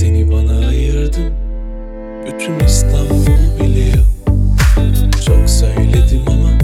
Seni bana ayırdım Bütün İstanbul biliyor. Çok söyledim ama